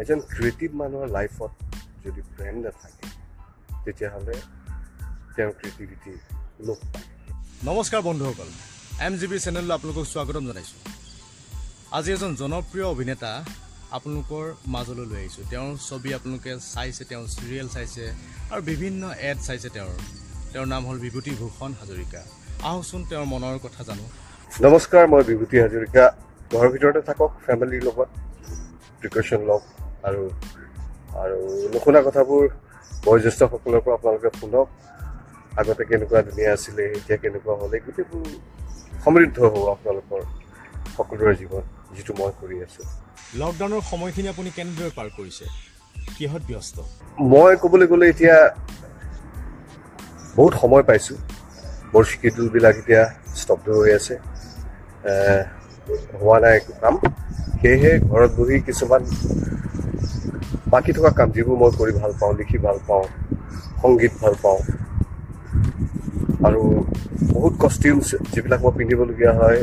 এজন ক্ৰিয়েটিভ মানুহৰ লাইফত যদি প্ৰেম নাথাকে তেতিয়াহ'লে তেওঁৰ ক্ৰিয়েটিভিটি লোপ পায়। নমস্কাৰ বন্ধুসকল এম জি বি চেনেললৈ আপোনালোকক স্বাগতম জনাইছোঁ। আজি এজন জনপ্ৰিয় অভিনেতা আপোনালোকৰ মাজলৈ লৈ আহিছোঁ। তেওঁৰ ছবি আপোনালোকে চাইছে তেওঁৰ চিৰিয়েল চাইছে আৰু বিভিন্ন এড চাইছে তেওঁৰ। তেওঁৰ নাম হ'ল বিভূতি ভূষণ হাজৰিকা। আহকচোন তেওঁৰ মনৰ কথা জানো। নমস্কাৰ মই বিভূতি হাজৰিকা। ঘৰৰ ভিতৰতে থাকক ফেমিলিৰ লগত প্ৰিকশ্যন লওক। আৰু আৰু নুশুনা কথাবোৰ বয়োজ্যেষ্ঠসকলৰ পৰা আপোনালোকে শুনক। আগতে কেনেকুৱা ধুনীয়া আছিলে এতিয়া কেনেকুৱা হ'লে গোটেইবোৰ সমৃদ্ধ হ'ব আপোনালোকৰ সকলোৰে জীৱন যিটো মই কৰি আছোঁ। লকডাউনৰ সময়খিনি আপুনি কেনেদৰে পাৰ কৰিছে? কিহত ব্যস্ত? মই ক'বলৈ গ'লে এতিয়া বহুত সময় পাইছোঁ। মোৰ চিকিউৰিটিবিলাক এতিয়া স্তব্ধ হৈ আছে। হোৱা নাই একো কাম। সেয়েহে ঘৰত বহি কিছুমান বাকী থকা কাম যিবোৰ মই কৰি ভাল পাওঁ লিখি ভাল পাওঁ সংগীত ভাল পাওঁ আৰু বহুত কষ্টিউমছ যিবিলাক মই পিন্ধিবলগীয়া হয়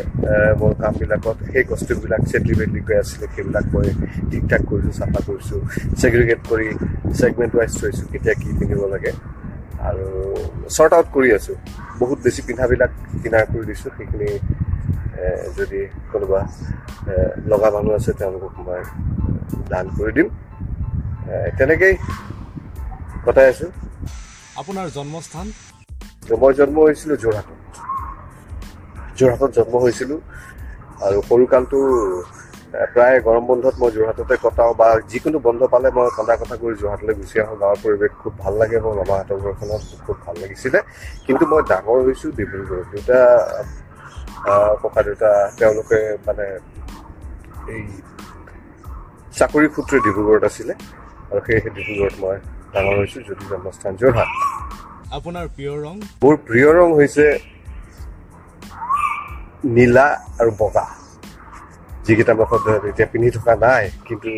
মোৰ কামবিলাকত সেই কষ্টিউমবিলাক চেটলি বেটলি গৈ আছিলে সেইবিলাক মই ঠিক ঠাক কৰিছোঁ চাফা কৰিছোঁ ছেগ্ৰিগেট কৰি ছেগমেণ্ট ৱাইজ থৈছোঁ কেতিয়া কি পিন্ধিব লাগে আৰু শ্বৰ্ট আউট কৰি আছোঁ। বহুত বেছি পিন্ধাবিলাক কিনাৰ কৰি দিছোঁ সেইখিনি যদি কোনোবা লগা মানুহ আছে তেওঁলোকক মই দান কৰি দিম। তেনেকেই কটাই আছোঁ আপোনাৰ জন্মস্থান? মই জন্ম হৈছিলোঁ যোৰহাটত। যোৰহাটত জন্ম হৈছিলোঁ। আৰু সৰুকালটো প্ৰায় গৰম বন্ধত মই যোৰহাটতে কটাওঁ বা যিকোনো বন্ধ পালে মই কন্দা কথা কৰি যোৰহাটলৈ গুচি আহোঁ। গাঁৱৰ পৰিৱেশ খুব ভাল লাগে মোৰ মামাহঁতৰ ঘৰখনত খুব ভাল লাগিছিলে। কিন্তু মই ডাঙৰ হৈছোঁ ডিব্ৰুগড়ত দেউতা আহ, ককা দেউতা তেওঁলোকে মানে এই চাকৰি সূত্ৰে ডিব্ৰুগড়ত আছিলে। আৰু সেয়েহে ডিব্ৰুগড়ত মই। ডাঙৰ হৈছোঁ যদি জন্মস্থান যোৰহাট আপোনাৰ প্ৰিয় ৰং? মোৰ প্ৰিয় ৰং হৈছে নীলা আৰু বগা। যিকেইটা মই সদ্যহতে এতিয়া পিন্ধি থকা নাই কিন্তু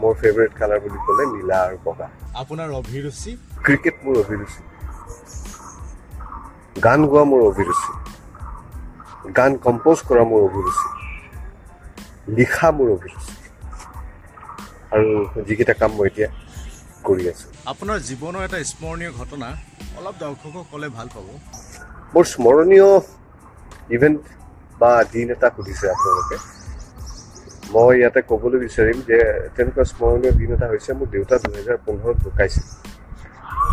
মোৰ ফেভৰেট কালাৰ বুলি ক'লে নীলা আৰু বগা। আপোনাৰ অভিৰুচি? ক্ৰিকেট মোৰ অভিৰুচি। গান গোৱা মোৰ অভিৰুচি। গান কম্প'জ কৰা মোৰ অভিৰুচি। লিখা মোৰ অভিৰুচি। আৰু যিকেইটা কাম মই এতিয়া কৰি আছোঁ। আপোনাৰ জীৱনৰ এটা স্মৰণীয় ঘটনা অলপ দৰ্শকক ক'লে ভাল পাব। মোৰ স্মৰণীয় ইভেণ্ট বা দিন এটা সুধিছে আপোনালোকে। মই ইয়াতে ক'বলৈ বিচাৰিম যে তেনেকুৱা স্মৰণীয় দিন এটা হৈছে মোৰ দেউতা দুহেজাৰ পোন্ধৰত ঢুকাইছিল।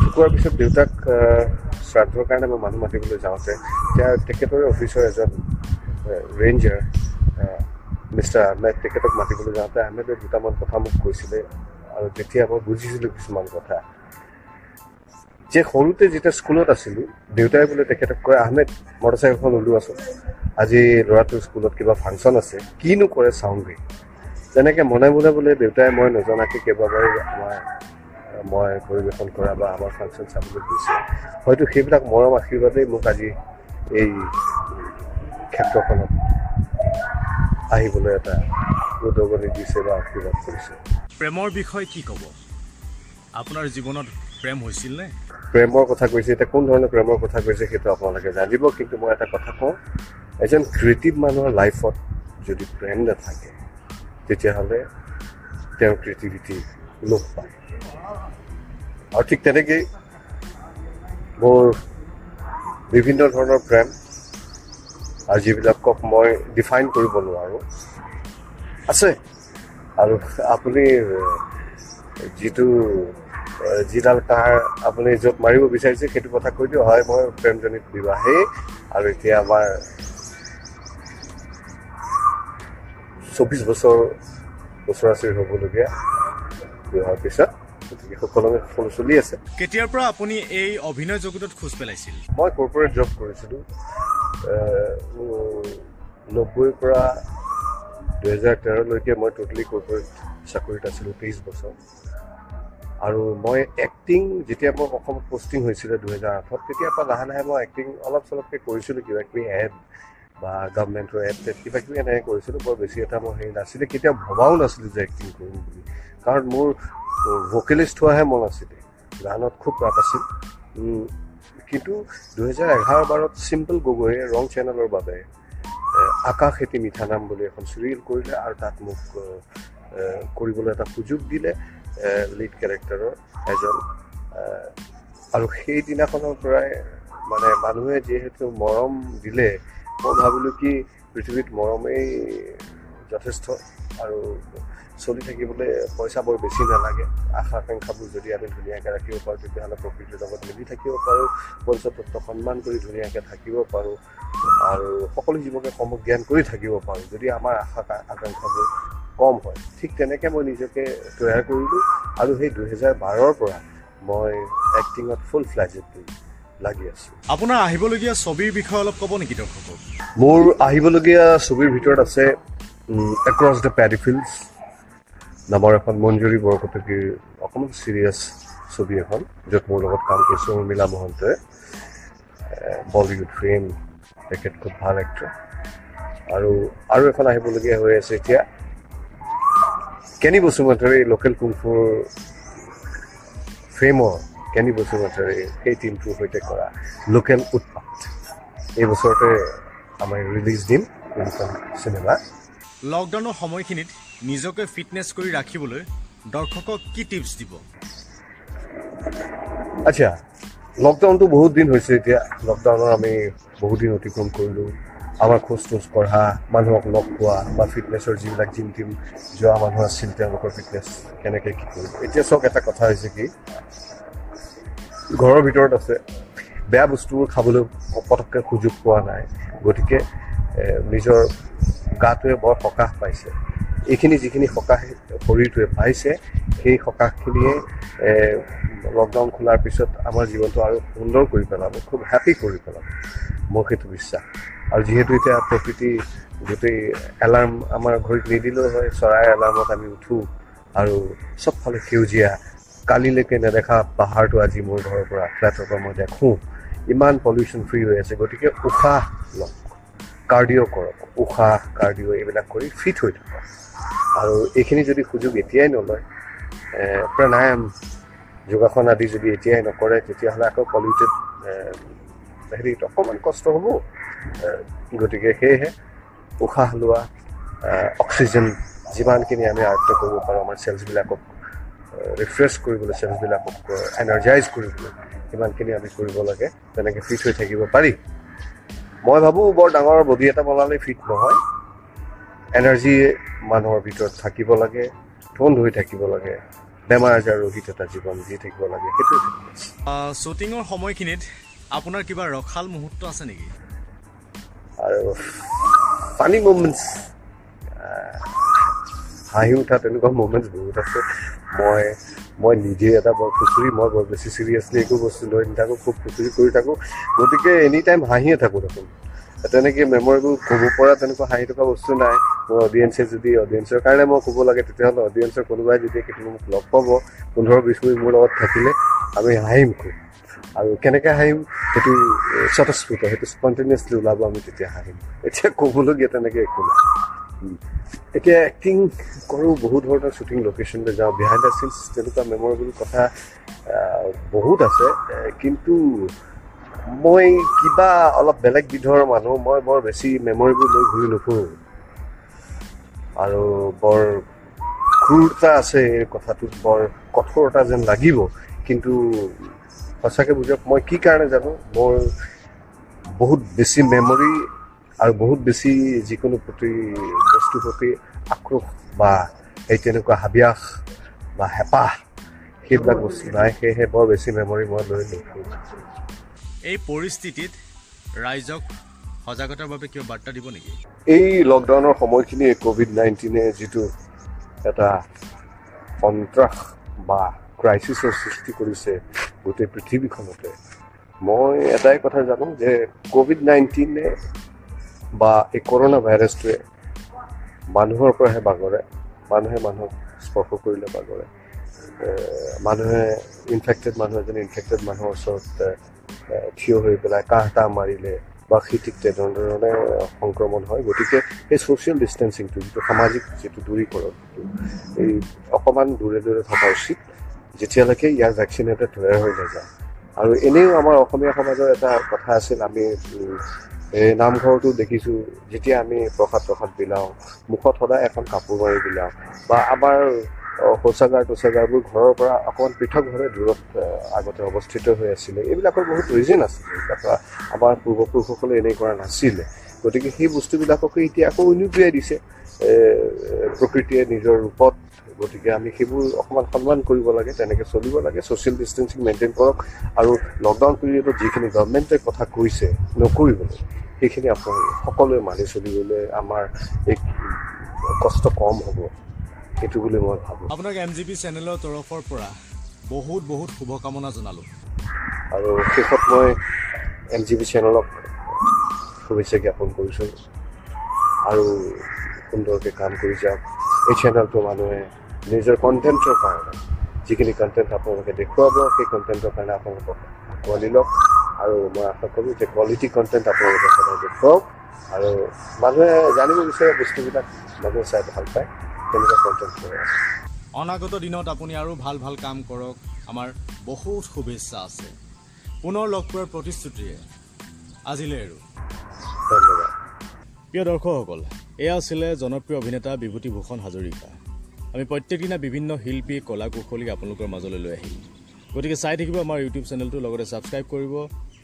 ঢুকোৱাৰ পিছত দেউতাক শ্ৰাদ্ধৰ কাৰণে মই মানুহ মাতিবলৈ যাওঁতে এতিয়া তেখেতৰে অফিচৰ এজন ৰেঞ্জাৰ মিষ্টাৰ আহমেদ তেখেতক মাতিবলৈ যাওঁতে আহমেদে দুটামান কথা মোক কৈছিলে আৰু তেতিয়া মই বুজিছিলোঁ কিছুমান কথা। যে সৰুতে যেতিয়া স্কুলত আছিলোঁ দেউতাই বোলে তেখেতক কয় আহমেদ মটৰচাইকেলখন ওলোৱাচোন আজি ল'ৰাটোৰ স্কুলত কিবা ফাংচন আছে কিনো কৰে চাওঁগৈ তেনেকৈ মনে মনে বোলে দেউতাই মই নজনাকৈ কেইবাবাৰো আমাৰ মই পৰিৱেশন কৰা বা আমাৰ ফাংচন চাবলৈ গৈছে। হয়তো সেইবিলাক মৰম আশীৰ্বাদেই মোক আজি এই ক্ষেত্ৰখনত আহিবলৈ এটা উদগনি দিছে বা আশীৰ্বাদ কৰিছে। প্ৰেমৰ বিষয়ে কি ক'ব? আপোনাৰ জীৱনত প্ৰেম হৈছিল নে? প্ৰেমৰ কথা কৈছে এতিয়া কোন ধৰণৰ প্ৰেমৰ কথা কৈছে সেইটো আপোনালোকে জানিব কিন্তু মই এটা কথা কওঁ এজন ক্ৰিয়েটিভ মানুহৰ লাইফত যদি প্ৰেম নাথাকে তেতিয়াহ'লে তেওঁৰ ক্ৰিয়েটিভিটি লোপ পায়। আৰু ঠিক তেনেকেই মোৰ বিভিন্ন ধৰণৰ প্ৰেম আৰু যিবিলাকক মই ডিফাইন কৰিব নোৱাৰোঁ। আছে। আৰু আপুনি যিটো যিডাল কাৰ আপুনি য'ত মাৰিব বিচাৰিছে সেইটো কথা কৈ দিওঁ হয় মই প্ৰেমজনিত বিবাহেই। আৰু এতিয়া আমাৰ চৌবিছ বছৰ ওচৰা-ওচৰি হ'বলগীয়া বিবাহৰ পিছত। গতিকে সকলোৰে সকলো চলি আছে। কেতিয়াৰ পৰা আপুনি এই অভিনয় জগতত খোজ পেলাইছিল? মই কৰ্পৰেট জব কৰিছিলোঁ। নব্বৈৰ পৰা দুহেজাৰ তেৰলৈকে মই ট'টেলি কৰ্পৰেট চাকৰিত আছিলোঁ তেইছ বছৰ। আৰু মই এক্টিং যেতিয়া মই অসমত পষ্টিং হৈছিলে দুহেজাৰ আঠত তেতিয়াৰ পৰা লাহে লাহে মই এক্টিং অলপ চলপকৈ কৰিছিলোঁ কিবা কিবি এড বা গভমেণ্টৰ এড টেড কিবা কিবি এনেকৈ কৰিছিলোঁ বৰ বেছি এটা মই হেৰি নাছিলে কেতিয়াও ভবাও নাছিলোঁ যে এক্টিং কৰিম বুলি। কাৰণ মোৰ ভকেলিষ্ট হোৱাহে মন আছিলে। গানত খুব ৰাপ আছিল। কিন্তু দুহেজাৰ এঘাৰ বাৰত চিম্পল গগৈয়ে ৰং চেনেলৰ বাবে আকাশ এটি মিঠা নাম বুলি এখন চিৰিয়েল কৰিলে আৰু তাত মোক কৰিবলৈ এটা সুযোগ দিলে লিড কেৰেক্টাৰৰ এজন আৰু সেইদিনাখনৰ পৰাই মানে মানুহে যিহেতু মৰম দিলে মই ভাবিলোঁ কি পৃথিৱীত মৰমেই যথেষ্ট আৰু চলি থাকিবলৈ পইচা বৰ বেছি নালাগে। আশা আকাংক্ষাবোৰ যদি আমি ধুনীয়াকৈ ৰাখিব পাৰোঁ তেতিয়াহ'লে প্ৰকৃতিৰ লগত মিলি থাকিব পাৰোঁ পঞ্চতত্ব সন্মান কৰি ধুনীয়াকৈ থাকিব পাৰোঁ আৰু সকলো জীৱকে সমজ্ঞান কৰি থাকিব পাৰোঁ যদি আমাৰ আশা আকা- আকাংক্ষাবোৰ কম হয়। ঠিক তেনেকৈ মই নিজকে তৈয়াৰ কৰিলোঁ আৰু সেই দুহেজাৰ বাৰৰ পৰা মই এক্টিঙত ফুল ফ্লেজেডলি লাগি আছোঁ। আপোনাৰ আহিবলগীয়া ছবিৰ বিষয়ে অলপ ক'ব নেকি দৰ্শকক? মোৰ আহিবলগীয়া ছবিৰ ভিতৰত আছে এক্ৰছ দ্য পেডিফিল্ডছ নামৰ এখন মঞ্জুৰী বৰকটকীৰ অকণমান ছিৰিয়াছ ছবি এখন য'ত মোৰ লগত কাম কৰিছে উৰ্মিলা মহন্তই। বলিউড ফ্ৰেম তেখেত খুব ভাল এক্টৰ আৰু আৰু এখন আহিবলগীয়া হৈ আছে এতিয়া। কেনি বসুমতাৰী লোকেল কুংফুৰ ফ্ৰেমৰ কেনি বসুমতাৰী সেই টিমটোৰ সৈতে কৰা লোকেল উৎপাত। এই বছৰতে আমাৰ ৰিলিজ দিম এইখন চিনেমা লকডাউনৰ সময়খিনিত নিজকে ফিটনেছ কৰি ৰাখিবলৈ দৰ্শকক কি টিপছ দিব? আচ্ছা লকডাউনটো বহুত দিন হৈছে এতিয়া। লকডাউনৰ আমি বহুত দিন অতিক্ৰম কৰিলোঁ। আমাৰ খোজ তোজ কঢ়া মানুহক লগ পোৱা বা ফিটনেছৰ যিবিলাক জিম টিম যোৱা মানুহ আছিল তেওঁলোকৰ ফিটনেছ কেনেকৈ কি কৰিব এতিয়া চাওক এটা কথা হৈছে কি ঘৰৰ ভিতৰত আছে। বেয়া বস্তুবোৰ খাবলৈ পটককৈ সুযোগ পোৱা নাই। গতিকে নিজৰ গাটোৱে বৰ সকাহ পাইছে। এইখিনি যিখিনি সকাহ শৰীৰটোৱে পাইছে সেই সকাহখিনিয়ে লকডাউন খোলাৰ পিছত আমাৰ জীৱনটো আৰু সুন্দৰ কৰি পেলাব খুব হেপী কৰি পেলাব। মোৰ সেইটো বিশ্বাস। আৰু যিহেতু এতিয়া প্ৰকৃতি গোটেই এলাৰ্ম আমাৰ ঘড়ীত নিদিলেও হয় চৰাই এলাৰ্মত আমি উঠোঁ আৰু চবফালে সেউজীয়া কালিলৈকে নেদেখা পাহাৰটো আজি মোৰ ঘৰৰ পৰা ফ্লেটৰ পৰা মই দেখোঁ। ইমান পলিউশ্যন ফ্ৰী হৈ আছে গতিকে উশাহ লওক কাৰ্ডিঅ' কৰক উশাহ কাৰ্ডিঅ' এইবিলাক কৰি ফিট হৈ থাকক। আৰু এইখিনি যদি সুযোগ এতিয়াই নলয় প্ৰাণায়াম যোগাসন আদি যদি এতিয়াই নকৰে তেতিয়াহ'লে আকৌ পলিউটেড হেৰিত অকণমান কষ্ট হ'ব। গতিকে সেয়েহে উশাহ লোৱা অক্সিজেন যিমানখিনি আমি আয়ত্ব কৰিব পাৰোঁ আমাৰ চেলছবিলাকক ৰিফ্ৰেছ কৰিবলৈ চেলছবিলাকক এনাৰ্জাইজ কৰিবলৈ সিমানখিনি আমি কৰিব লাগে তেনেকৈ ফিট হৈ থাকিব পাৰি। মই ভাবোঁ বৰ ডাঙৰ বডি এটা বনালে ফিট নহয়। এনাৰ্জি মানুহৰ ভিতৰত থাকিব লাগে ঠোন হৈ থাকিব লাগে বেমাৰ আজাৰ ৰহিত এটা জীৱন যি থাকিব লাগে fitness। শ্বুটিঙৰ সময়খিনিত আপোনাৰ কিবা ৰখাল মুহূৰ্ত আছে নেকি? আৰু ফানী মুমেণ্টছ হাঁহি উঠা তেনেকুৱা মুমেণ্টছ বহুত আছে। মই মই নিজে এটা বৰ খুচুৰি মই বৰ বেছি চিৰিয়াছলি একো বস্তু লৈ নাথাকোঁ খুব খুচুৰি কৰি থাকোঁ। গতিকে এনি টাইম হাঁহিয়ে থাকোঁ দেখোন। তেনেকৈ মেমৰিবোৰ ক'ব পৰা তেনেকুৱা হাঁহি থকা বস্তু নাই। মোৰ অডিয়েঞ্চে যদি অডিয়েঞ্চৰ কাৰণে মই ক'ব লাগে তেতিয়াহ'লে অডিয়েঞ্চৰ কোনোবাই যদি কেতিয়াবা মোক লগ পাব পোন্ধৰ বিছ মিনিট মোৰ লগত থাকিলে আমি হাঁহিম খুব। আৰু কেনেকৈ হাঁহিম সেইটো স্বতঃস্ফূৰ্ত সেইটো স্পণ্টেনিয়াছলি ওলাব আমি তেতিয়া হাঁহিম। এতিয়া ক'বলগীয়া তেনেকৈ একো নাই। এতিয়া এক্টিং কৰোঁ বহু ধৰণৰ শ্বুটিং লোকেশ্যনলৈ যাওঁ। বিহাইণ্ড দ্য চিনছ তেনেকুৱা মেমৰেবল কথা বহুত আছে কিন্তু মই কিবা অলপ বেলেগ বিধৰ মানুহ মই বৰ বেছি মেমৰিবোৰ লৈ ঘূৰি নুফুৰোঁ। আৰু বৰ ক্ৰুৰতা আছে এই কথাটোত বৰ কঠোৰতা যেন লাগিব কিন্তু সঁচাকৈ বুজক মই কি কাৰণে জানো মোৰ বহুত বেছি মেমৰি আৰু বহুত বেছি যিকোনো প্ৰতি বস্তুৰ প্ৰতি আক্ৰোশ বা এই তেনেকুৱা হাবিয়াস বা হেঁপাহ সেইবিলাক বস্তু নাই সেয়েহে বৰ বেছি মেমৰি মই লৈ নুফুৰোঁ। এই পৰিস্থিতিত ৰাইজক সজাগতাৰ বাবে কিবা বাৰ্তা দিব নেকি? এই লকডাউনৰ সময়খিনিয়ে ক'ভিড নাইণ্টিনে যিটো এটা সন্ত্ৰাস বা ক্ৰাইচিছৰ সৃষ্টি কৰিছে গোটেই পৃথিৱীখনতে মই এটাই কথা জানো যে ক'ভিড নাইণ্টিনে বা এই কৰোণা ভাইৰাছটোৱে মানুহৰ পৰাহে বাগৰে মানুহে মানুহক স্পৰ্শ কৰিলে বাগৰে। মানুহে ইনফেক্টেড মানুহ এজন ইনফেক্টেড মানুহৰ ওচৰত থিয় হৈ পেলাই কাহ তাহ মাৰিলে বা সি ঠিক তেনেধৰণে সংক্ৰমণ হয়। গতিকে সেই ছ'চিয়েল ডিষ্টেঞ্চিংটো যিটো সামাজিক যিটো দূৰীকৰণটো এই অকণমান দূৰে দূৰে থকা উচিত। যেতিয়ালৈকে ইয়াৰ ভেকচিন এটা তৈয়াৰ হৈ নাযায়। আৰু এনেও আমাৰ অসমীয়া সমাজৰ এটা কথা আছিল আমি এই নামঘৰটো দেখিছোঁ যেতিয়া আমি প্ৰসাদ প্ৰসাদ বিলাওঁ মুখত সদায় এখন কাপোৰ মাৰি বিলাওঁ বা আমাৰ শৌচাগাৰ টৌচাগাৰবোৰ ঘৰৰ পৰা অকণমান পৃথকভাৱে দূৰত আগতে অৱস্থিত হৈ আছিলে। এইবিলাকৰ বহুত ৰিজন আছিলে এইবিলাক আমাৰ পূৰ্বপুৰুষসকলে এনেই কৰা নাছিলে। গতিকে সেই বস্তুবিলাককে এতিয়া আকৌ উনুকিয়াই দিছে। প্ৰকৃতিয়ে নিজৰ ৰূপত। গতিকে আমি সেইবোৰ অকণমান সন্মান কৰিব লাগে তেনেকৈ চলিব লাগে। ছ'চিয়েল ডিষ্টেঞ্চিং মেইনটেইন কৰক আৰু লকডাউন পিৰিয়ডত যিখিনি গভমেণ্টে কথা কৈছে নকৰিবলৈ সেইখিনি আপোনালোকে সকলোৱে মানি চলিবলৈ আমাৰ এই কষ্ট কম হ'ব। সেইটো বুলি মই ভাবোঁ। আপোনাক এম জি পি চেনেলৰ তৰফৰ পৰা বহুত বহুত শুভকামনা জনালোঁ। আৰু শেষত মই এম জি বি চেনেলক শুভেচ্ছা জ্ঞাপন কৰিছোঁ। আৰু সুন্দৰকৈ কাম কৰি যাওক। এই চেনেলটো মানুহে নিজৰ কণ্টেণ্টৰ কাৰণে যিখিনি কণ্টেণ্ট আপোনালোকে দেখুৱাব সেই কণ্টেণ্টৰ কাৰণে আপোনালোকক আঁকোৱালি লওক। আৰু মই আশা কৰোঁ যে কোৱালিটি কণ্টেণ্ট আপোনালোকে সদায় দেখুৱাওক। আৰু মানুহে জানিব বিচাৰে বস্তুবিলাক মানুহে চাই ভাল পায়। তেনেকুৱা কণ্টেণ্ট কৰে। অনাগত দিনত আপুনি আৰু ভাল ভাল কাম কৰক আমাৰ বহুত শুভেচ্ছা আছে। পুনৰ লগ পোৱাৰ প্ৰতিশ্ৰুতিৰে আজিলৈ আৰু ধন্যবাদ। প্ৰিয় দৰ্শকসকল এয়া আছিলে জনপ্ৰিয় অভিনেতা বিভূতিভূষণ হাজৰিকা। আমি প্ৰত্যেক দিনা বিভিন্ন শিল্পী কলা কৌশলী আপোনালোকৰ মাজলৈ লৈ আহিম। গতিকে চাই থাকিব আমাৰ ইউটিউব চেনেলটো লগতে ছাবস্ক্ৰাইব কৰিব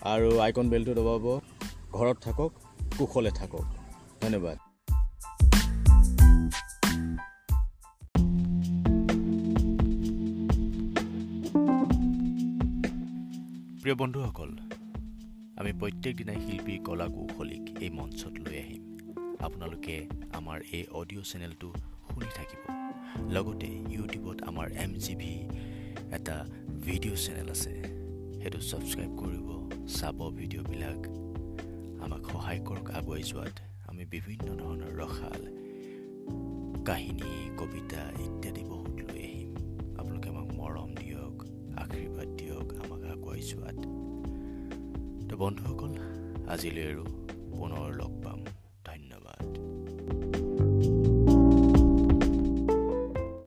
আৰু আইকন বেলটো দবাব। ঘৰত থাকক কুশলে থাকক। ধন্যবাদ। প্ৰিয় বন্ধুসকল আমি প্ৰত্যেক দিনাই শিল্পী কলা কৌশলীক এই মঞ্চত লৈ আহিম। আপোনালোকে আমাৰ এই অডিঅ' চেনেলটো শুনি থাকিব। লগতে ইউটিউবত আমাৰ এম জি ভি এটা ভিডিঅ' চেনেল আছে। সেইটো ছাবস্ক্ৰাইব কৰিব চাব ভিডিঅ'বিলাক। আমাক সহায় কৰক আগুৱাই যোৱাত আমি বিভিন্ন ধৰণৰ ৰসাল কাহিনী কবিতা ইত্যাদি বহুত লৈ আহিম। আপোনালোকে আমাক মৰম দিয়ক আশীৰ্বাদ যোৱাত তো বন্ধুসকল আজিলৈ আৰু পুনৰ লগ পাম।